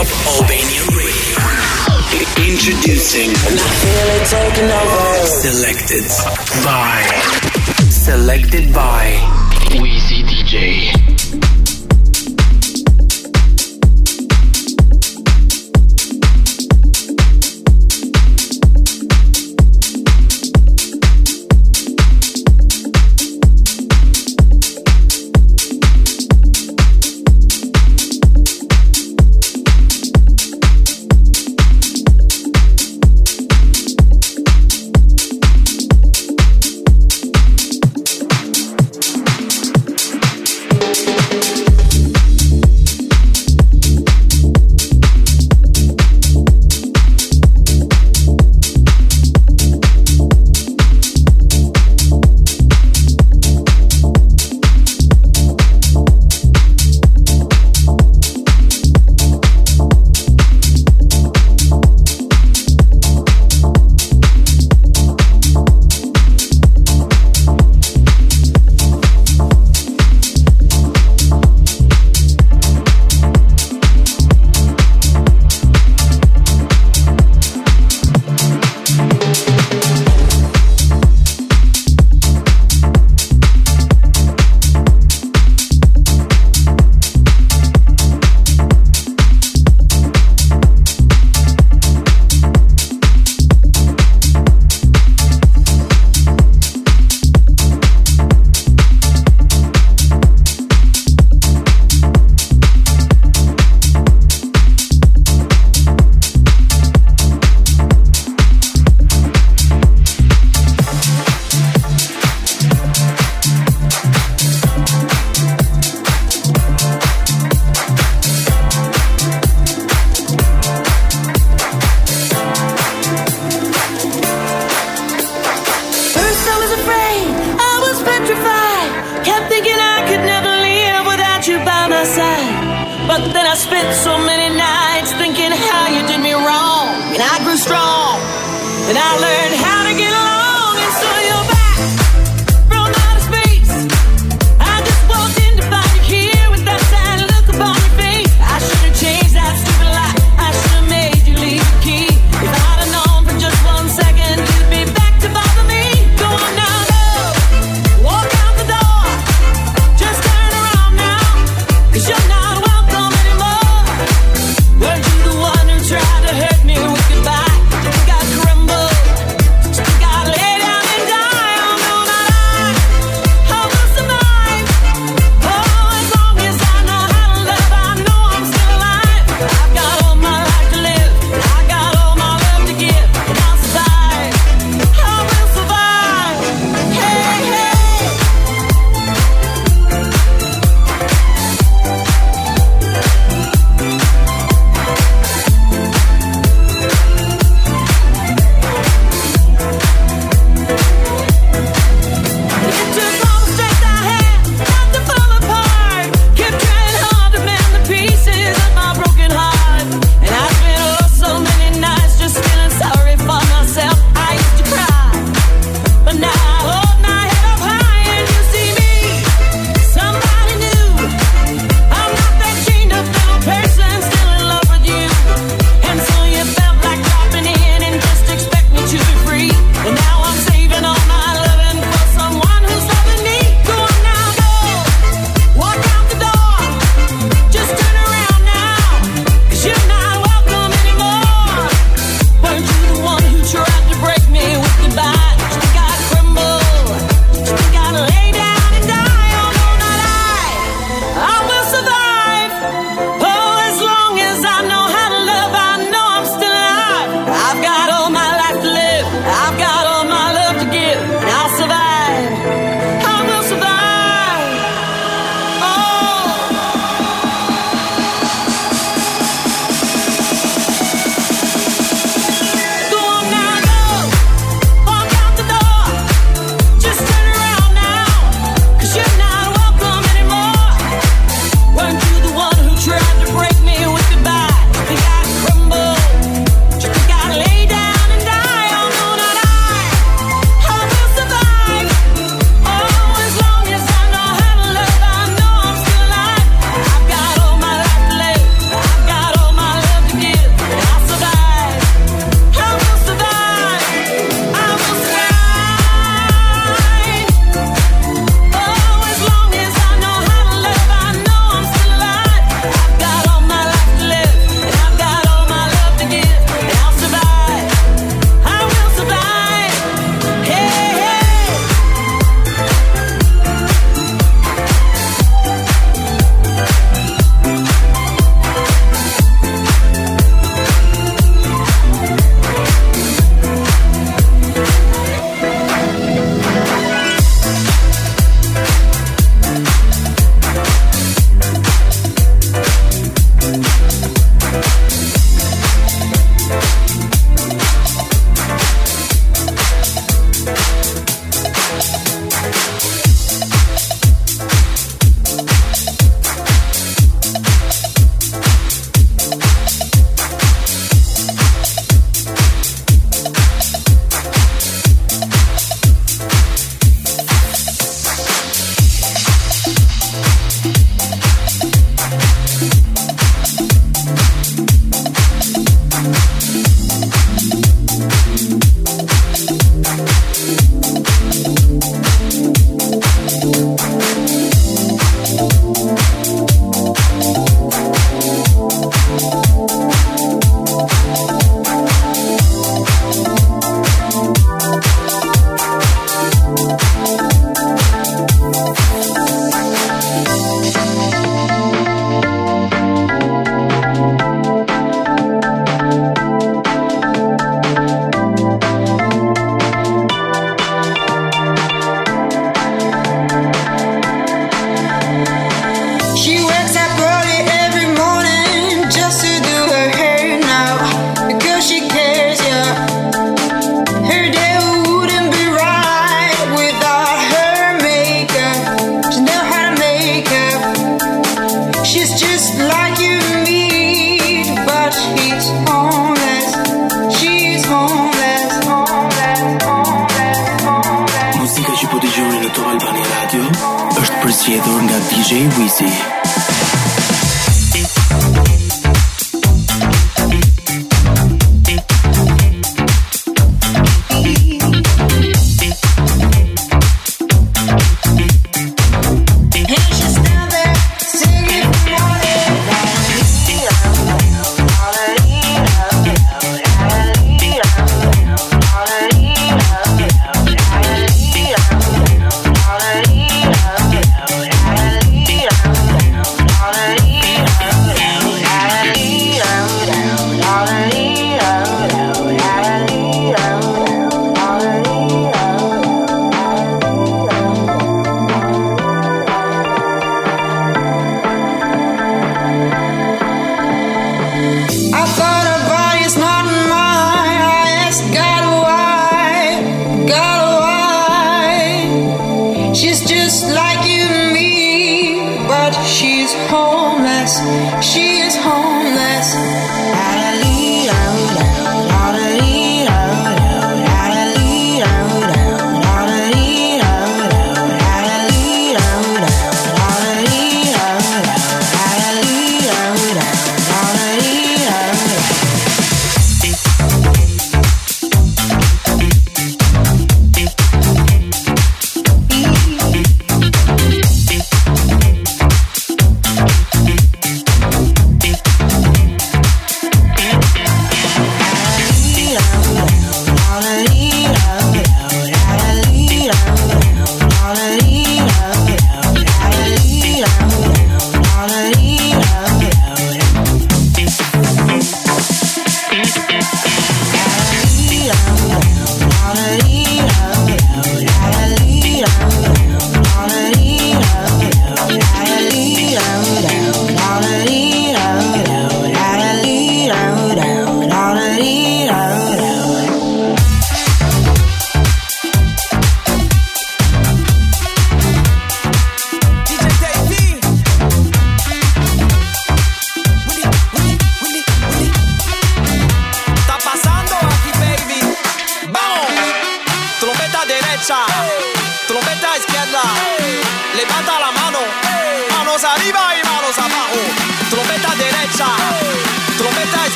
Rob Radio. Introducing. And I feel it taking over. Selected by. Selected by. Wizii DJ.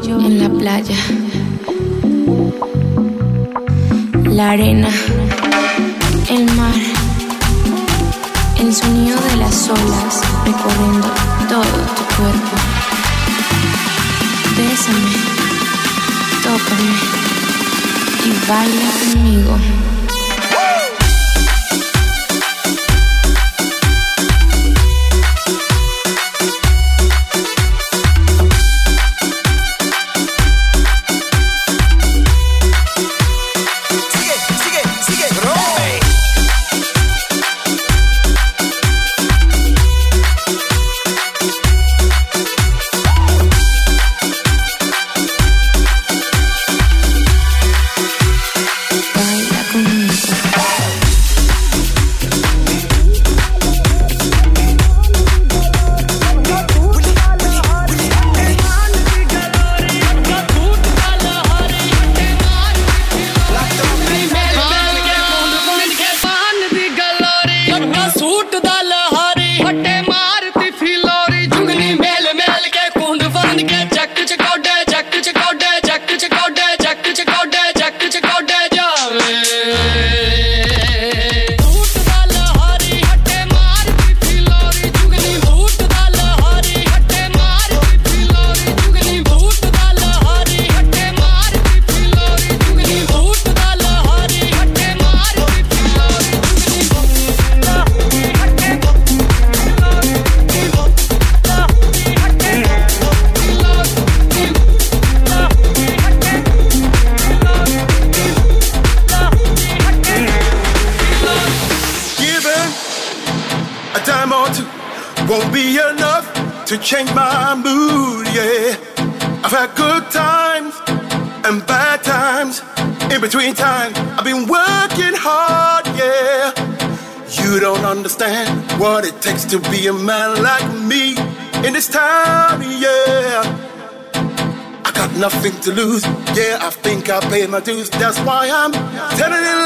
en la playa, la arena, el mar, el sonido de las olas recorriendo todo tu cuerpo. Bésame, tócame y baila conmigo. to lose. Yeah, I think I paid my dues. That's why I'm telling you.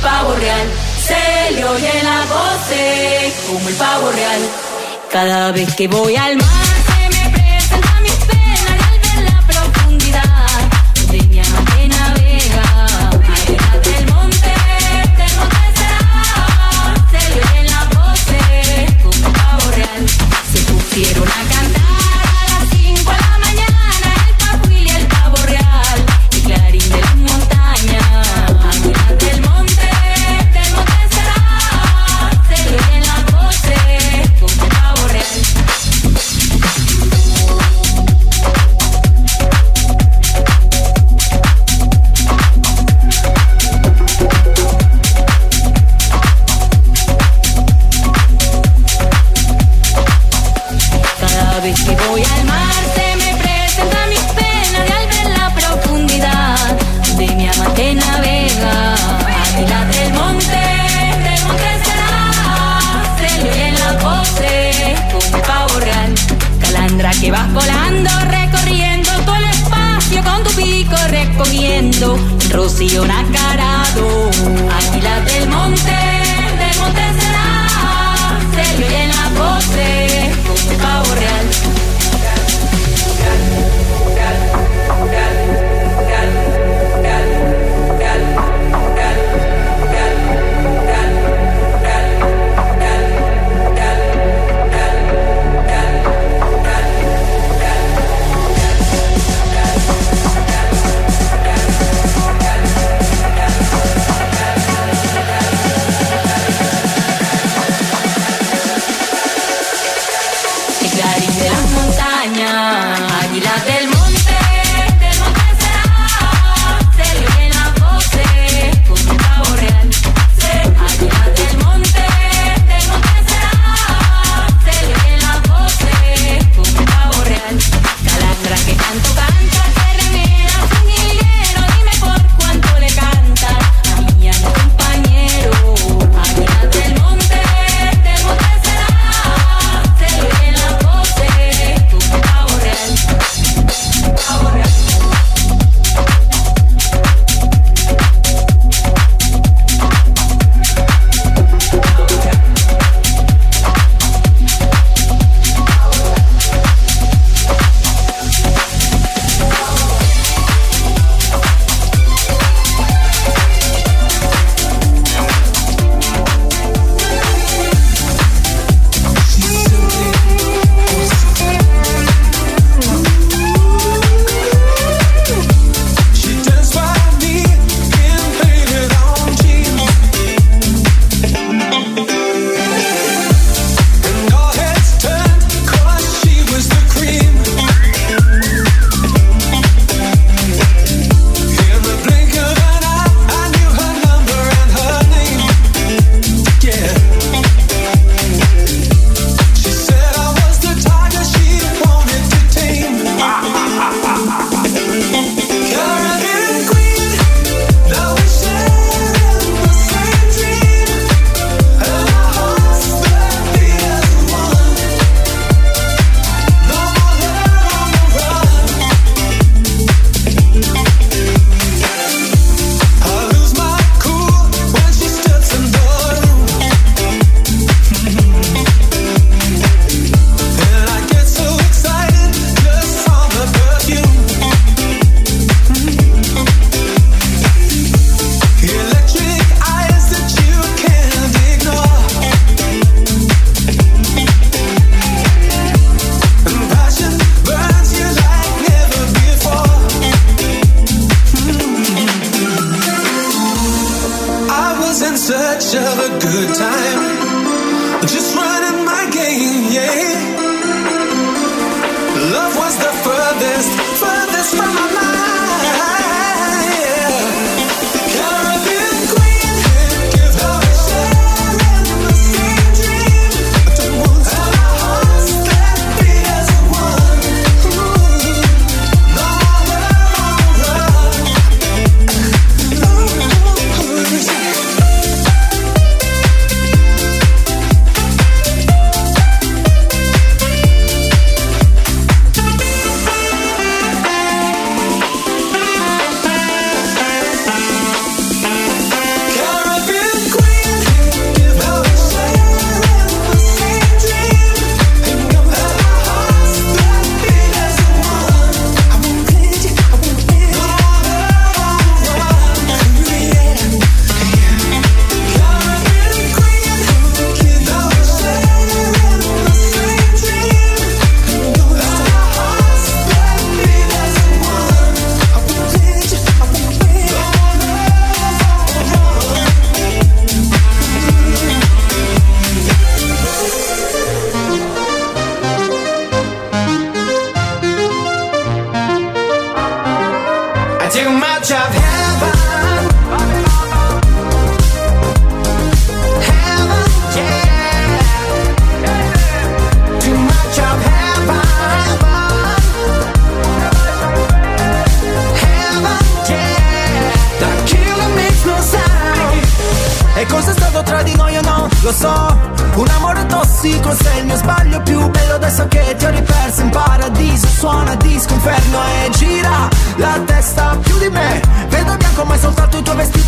pavo real. Se le oye la voz como el pavo real. Cada vez que voy al mar.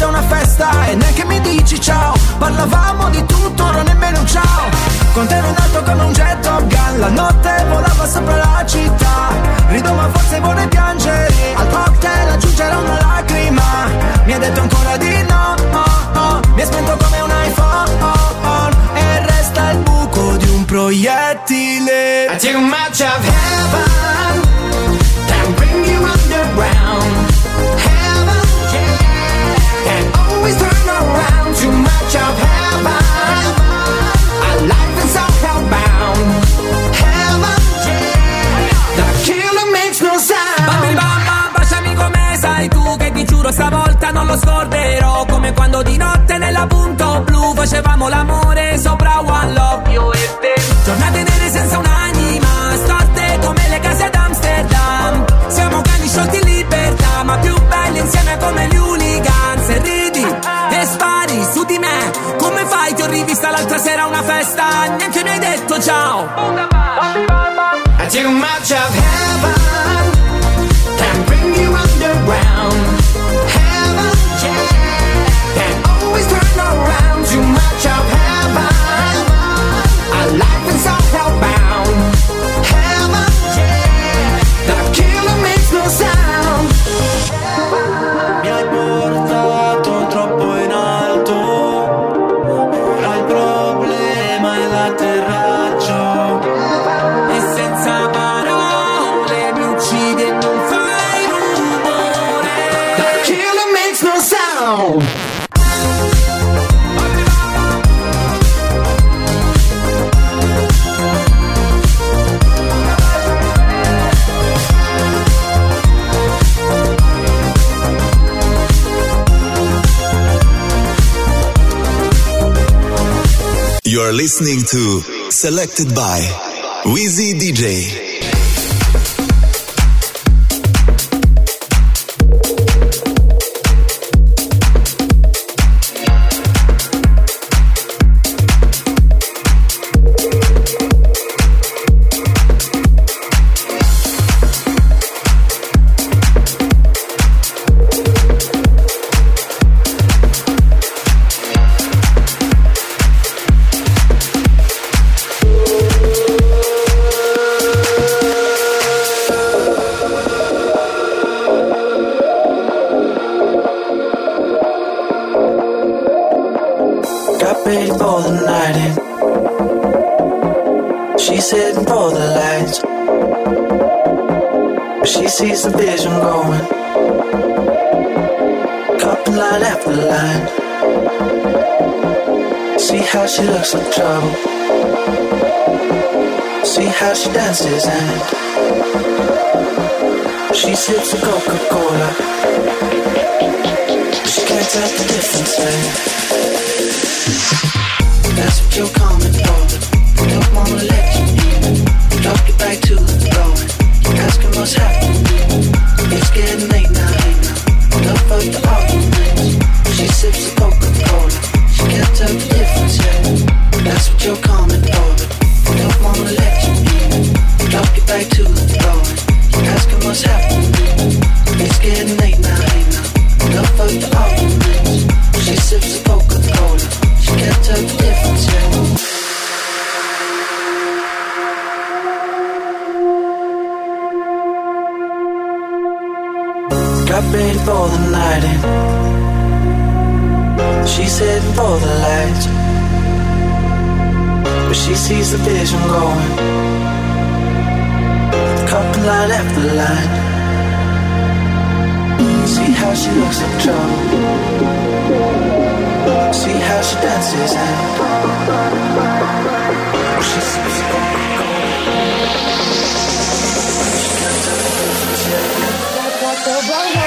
Vestito è una festa E neanche mi dici ciao. Parlavamo di tutto, ora nemmeno un ciao. Con te ero in alto come un jet Top Gun. La notte volava sopra la città. Rido ma forse vorrei piangere. Al cocktail aggiungerò una lacrima. Mi ha detto ancora di no oh, oh. Mi ha spento come un iPhone. E resta il buco di un proiettile. I take much of heaven. Can bring you underground. Heaven, Too much of heaven. Our life is hellbound. Heaven, yeah. The killer makes no sound. Bambi bamba, baciami come sai tu Che ti giuro stavolta non lo scorderò. Come quando di notte nella punto blu Facevamo l'amore sopra One Love. Io e te. Giornate nere senza un'anima Storte come le case ad Amsterdam Siamo cani sciolti in libertà Ma più belli insieme come gli hooligans sera a una festa Neanche mi hai detto ciao. I take much of heaven listening to Selected by Wizii DJ. Line after line. See how she looks like trouble. See how she dances and she sips a Coca-Cola. She can't tell the difference, man. That's what you're coming for. Don't wanna let you in. Drop you back to the floor. Asking what's happening. It's getting late now. Enough of the arguments. She sips the Coca-Cola. She can't tell the difference yet. That's what you're coming for. Don't wanna let you in. Drop back to the floor. Asking what's happening. It's getting late now. Enough of the arguments. She sips the Coca-Cola. She can't tell the difference. Got for the. For the lights. But she sees the vision going. Couple line after line. See how she looks like trouble. See how she dances and she sips the Coca-Cola. She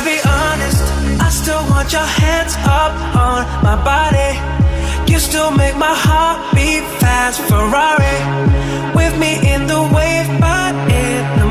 Can I be honest? I still want your hands up on my body. You still make my heart beat fast. Ferrari with me in the wave, but in the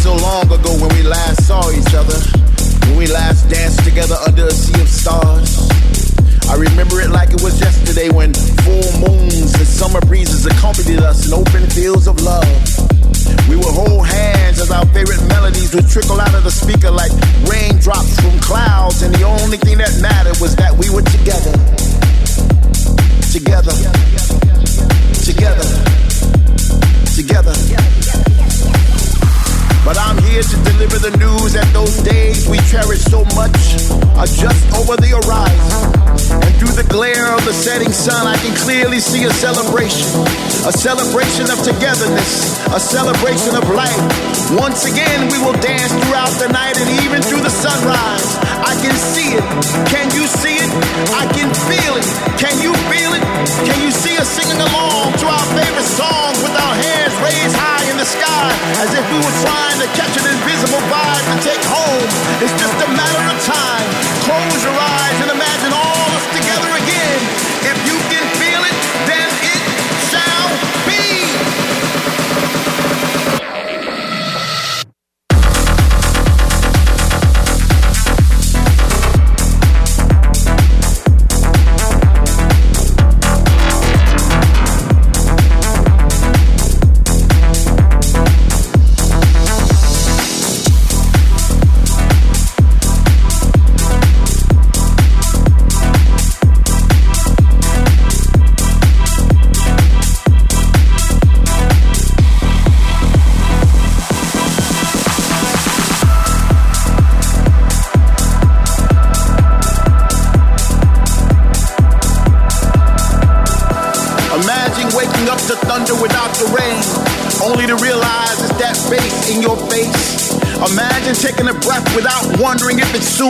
so long ago when we last saw each other, when we last danced together under a sea of stars. I remember it like it was yesterday when full moons and summer breezes accompanied us in open fields of love. We would hold hands as our favorite melodies would trickle out of the speaker like raindrops from clouds, and the only thing that mattered was that we were together. Together. Together. Together. But I'm here to deliver the news that those days we cherish so much are just over the horizon. And through the glare of the setting sun, I can clearly see a celebration. A celebration of togetherness, a celebration of life. Once again, we will dance throughout the night and even through the sunrise. I can see it. Can you see it? I can feel it. Can you feel it? Can you see us singing along to our favorite song with our hands raised high in the sky as if we were trying to catch an invisible vibe to take home? It's just a matter of time. Close your eyes and imagine all us together again. If you can feel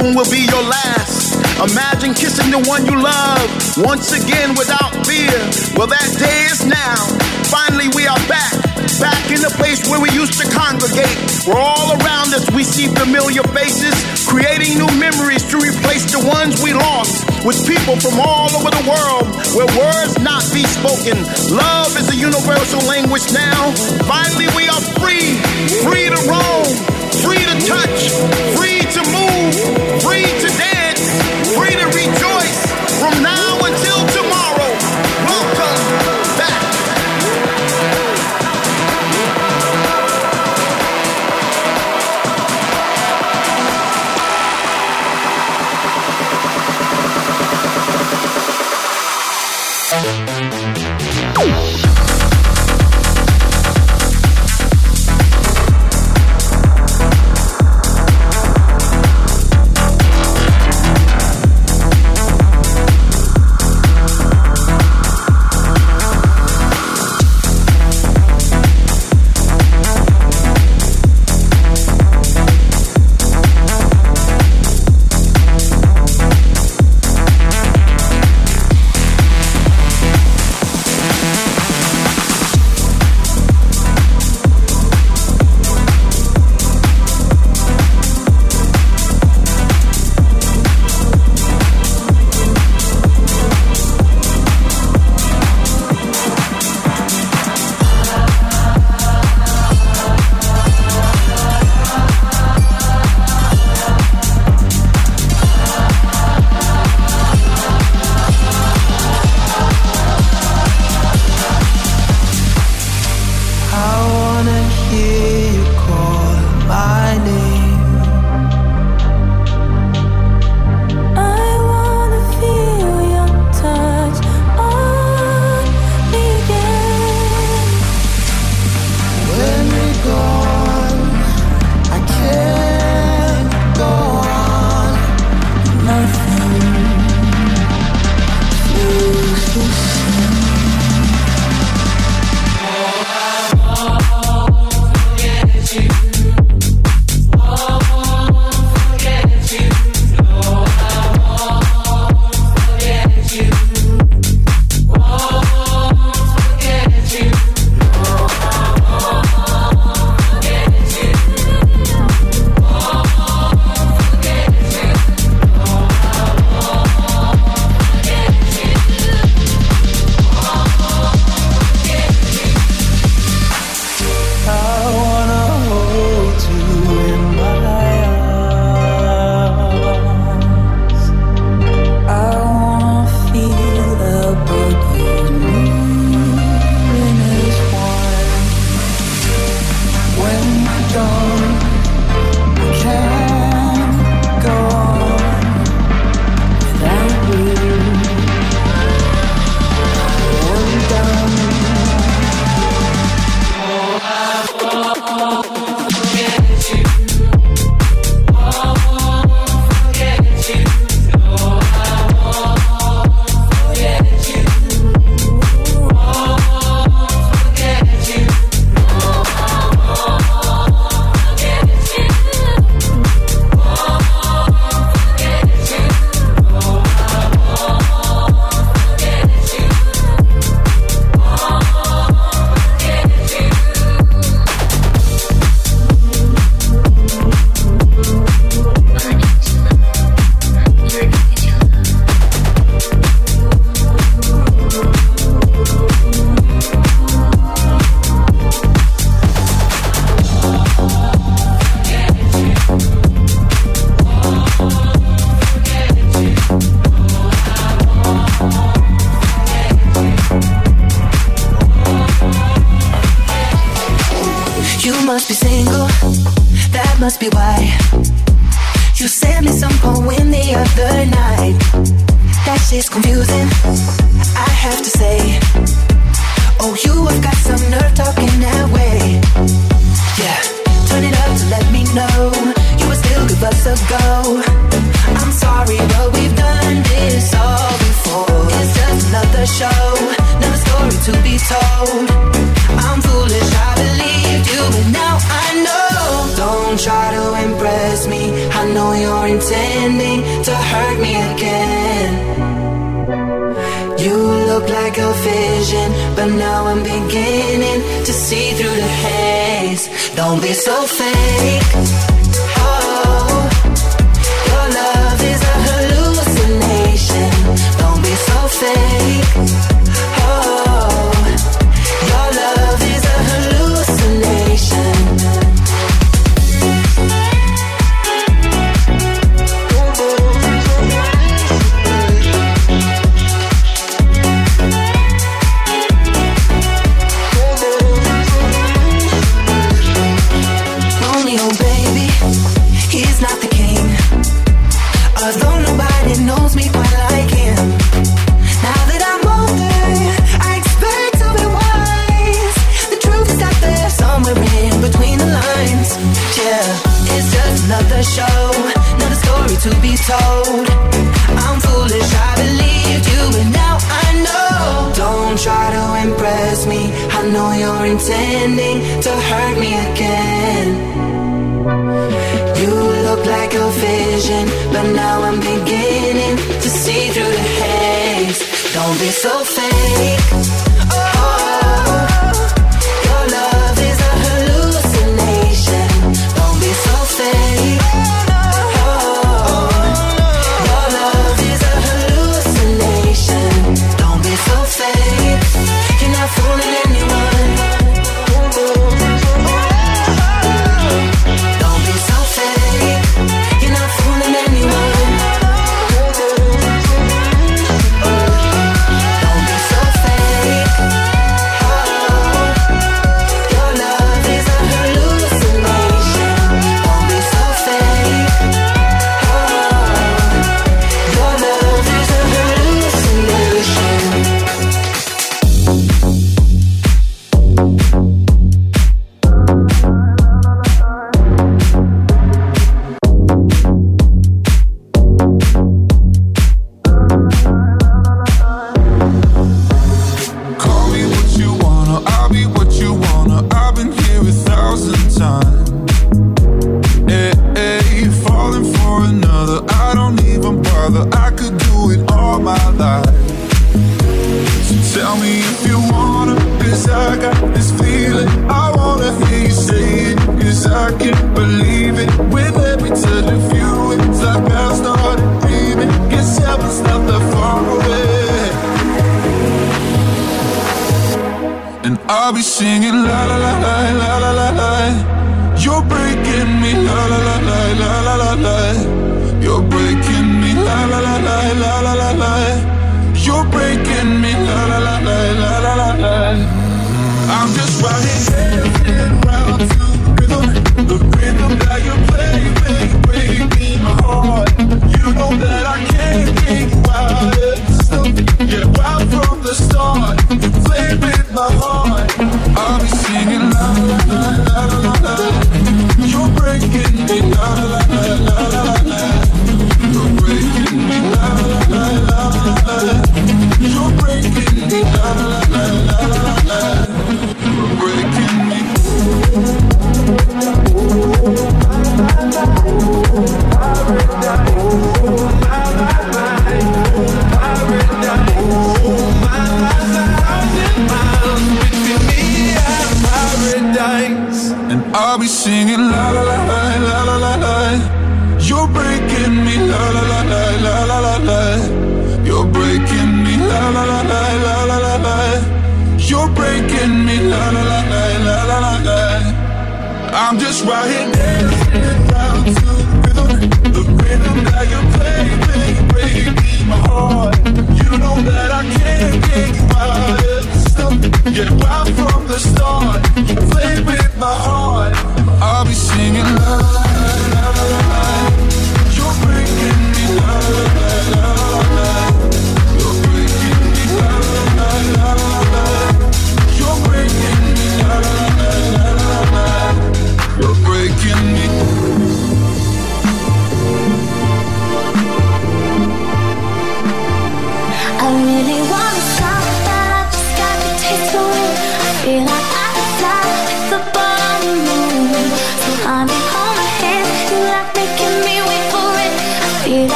soon will be your last. Imagine kissing the one you love once again without fear. Well, that day is now. Finally, we are back. Back in the place where we used to congregate. Where all around us we see familiar faces, creating new memories to replace the ones we lost. With people from all over the world, where words not be spoken. Love is a universal language now. Finally, we are free, free to roam free to touch, free to move, free to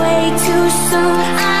way too soon. I